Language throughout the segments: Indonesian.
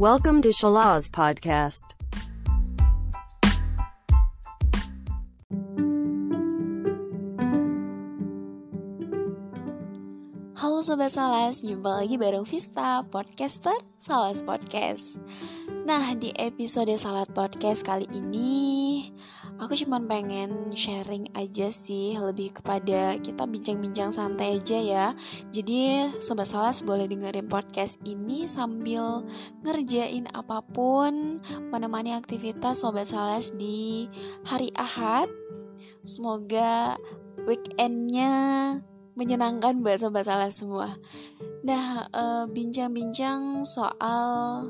Welcome to Shalaz Podcast. Halo Sobat Salas, jumpa lagi bareng Vista, podcaster Salas Podcast Nah, di episode Salat Podcast kali ini Aku cuma pengen sharing aja sih Lebih kepada kita bincang-bincang santai aja ya Jadi Sobat Salas boleh dengerin podcast ini Sambil ngerjain apa pun Menemani aktivitas Sobat Salas di hari Ahad Semoga weekendnya menyenangkan buat sobat salah semua. Nah, eh, bincang-bincang soal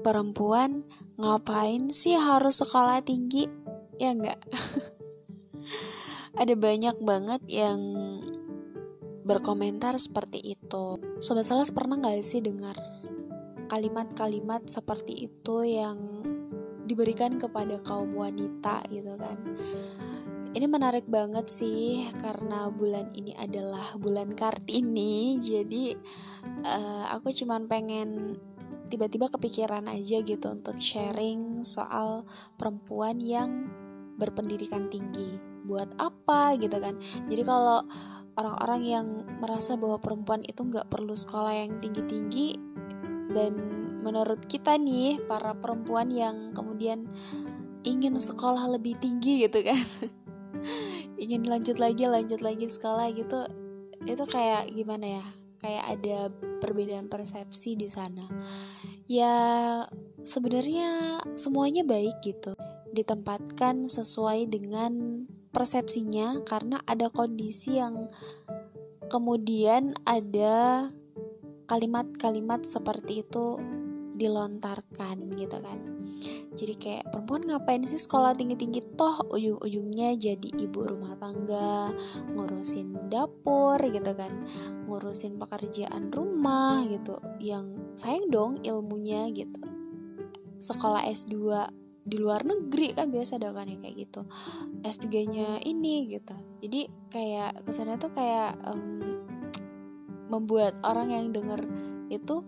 perempuan ngapain sih harus sekolah tinggi? Ya enggak? Ada banyak banget yang berkomentar seperti itu. Sobat salah pernah nggak sih dengar kalimat-kalimat seperti itu yang diberikan kepada kaum wanita gitu kan? Ini menarik banget sih karena bulan ini adalah bulan Kartini. Jadi uh, aku cuman pengen tiba-tiba kepikiran aja gitu untuk sharing soal perempuan yang berpendidikan tinggi. Buat apa gitu kan? Jadi kalau orang-orang yang merasa bahwa perempuan itu nggak perlu sekolah yang tinggi-tinggi dan menurut kita nih para perempuan yang kemudian ingin sekolah lebih tinggi gitu kan ingin lanjut lagi lanjut lagi sekolah gitu itu kayak gimana ya kayak ada perbedaan persepsi di sana. Ya sebenarnya semuanya baik gitu. Ditempatkan sesuai dengan persepsinya karena ada kondisi yang kemudian ada kalimat-kalimat seperti itu dilontarkan gitu kan jadi kayak perempuan ngapain sih sekolah tinggi-tinggi toh? Ujung-ujungnya jadi ibu rumah tangga ngurusin dapur gitu kan. Ngurusin pekerjaan rumah gitu. Yang sayang dong ilmunya gitu. Sekolah S2 di luar negeri kan biasa ada kan ya kayak gitu. S3 nya ini gitu. Jadi kayak kesannya tuh kayak um, membuat orang yang denger itu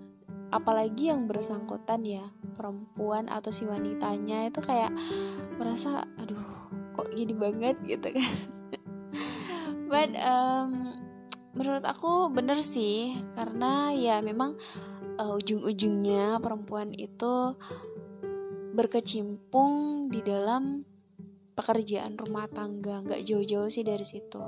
apalagi yang bersangkutan ya perempuan atau si wanitanya itu kayak merasa aduh kok gini banget gitu kan. But um, menurut aku bener sih karena ya memang uh, ujung-ujungnya perempuan itu berkecimpung di dalam pekerjaan rumah tangga nggak jauh-jauh sih dari situ.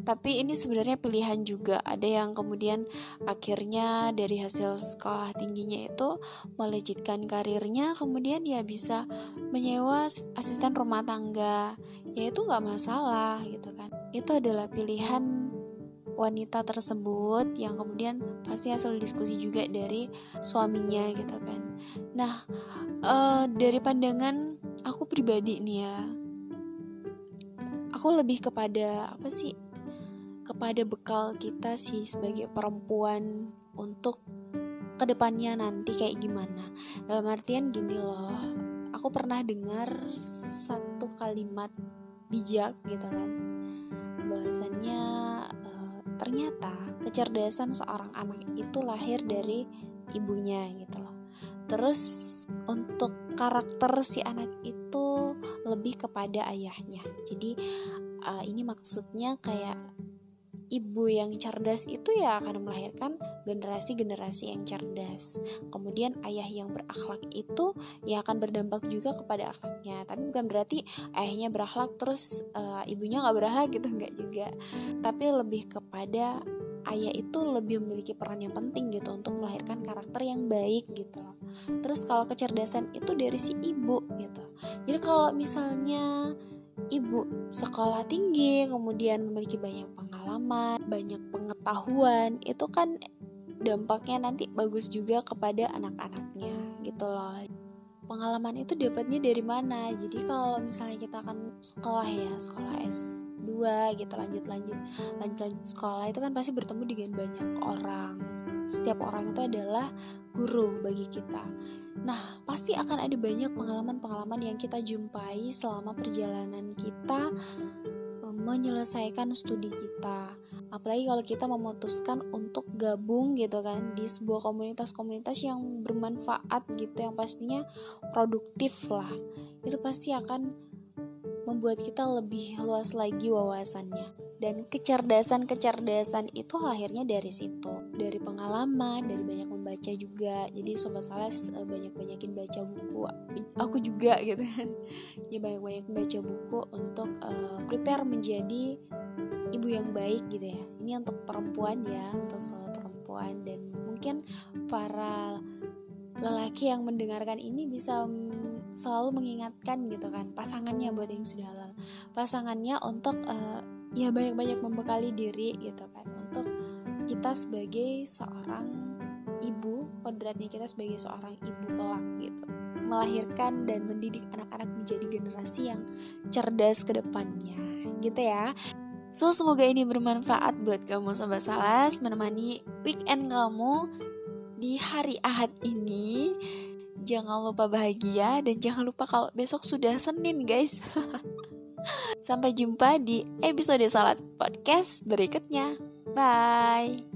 Tapi ini sebenarnya pilihan juga. Ada yang kemudian akhirnya dari hasil sekolah tingginya itu melejitkan karirnya kemudian ya bisa menyewa asisten rumah tangga. Ya itu nggak masalah gitu kan. Itu adalah pilihan wanita tersebut yang kemudian pasti hasil diskusi juga dari suaminya gitu kan. Nah uh, dari pandangan aku pribadi nih ya aku lebih kepada apa sih kepada bekal kita sih sebagai perempuan untuk ke depannya nanti kayak gimana. Dalam artian gini loh aku pernah dengar satu kalimat bijak gitu kan. Bahwasannya uh, ternyata kecerdasan seorang anak itu lahir dari ibunya gitu loh. Terus untuk karakter si anak itu lebih kepada ayahnya. Jadi uh, ini maksudnya kayak ibu yang cerdas itu ya akan melahirkan generasi-generasi yang cerdas. Kemudian ayah yang berakhlak itu ya akan berdampak juga kepada akhlaknya. Tapi bukan berarti ayahnya berakhlak terus uh, ibunya nggak berakhlak gitu nggak juga. Tapi lebih kepada ayah itu lebih memiliki peran yang penting gitu untuk melahirkan karakter yang baik gitu. Terus kalau kecerdasan itu dari si ibu gitu. Jadi kalau misalnya ibu sekolah tinggi kemudian memiliki banyak pengalaman banyak pengetahuan itu kan dampaknya nanti bagus juga kepada anak-anaknya gitu loh pengalaman itu dapatnya dari mana? Jadi kalau misalnya kita akan sekolah ya sekolah S2 gitu lanjut lanjut lanjut lanjut sekolah itu kan pasti bertemu dengan banyak orang. Setiap orang itu adalah guru bagi kita. Nah pasti akan ada banyak pengalaman-pengalaman yang kita jumpai selama perjalanan kita menyelesaikan studi kita. Apalagi kalau kita memutuskan untuk gabung gitu kan di sebuah komunitas-komunitas yang bermanfaat gitu yang pastinya produktif lah. Itu pasti akan membuat kita lebih luas lagi wawasannya. Dan kecerdasan-kecerdasan itu lahirnya dari situ. Dari pengalaman dari banyak membaca juga. Jadi sobat sales eh, banyak-banyakin baca buku. Aku juga gitu kan. Ya banyak-banyak baca buku untuk uh, prepare menjadi ibu yang baik gitu ya. Ini untuk perempuan ya untuk selalu perempuan. Dan mungkin para lelaki yang mendengarkan ini bisa selalu mengingatkan gitu kan pasangannya buat yang sudah halal. Pasangannya untuk uh, ya banyak-banyak membekali diri gitu kan. Untuk kita sebagai seorang ibu kodratnya kita sebagai seorang ibu pelak gitu. Melahirkan dan mendidik anak-anak menjadi generasi yang cerdas ke depannya gitu ya. So semoga ini bermanfaat buat kamu Sobat Salas Menemani weekend kamu di hari Ahad ini. Jangan lupa bahagia dan jangan lupa kalau besok sudah Senin guys. Sampai jumpa di episode Salat Podcast berikutnya. Bye.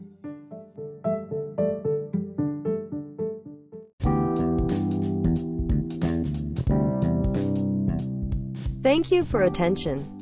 Thank you for attention.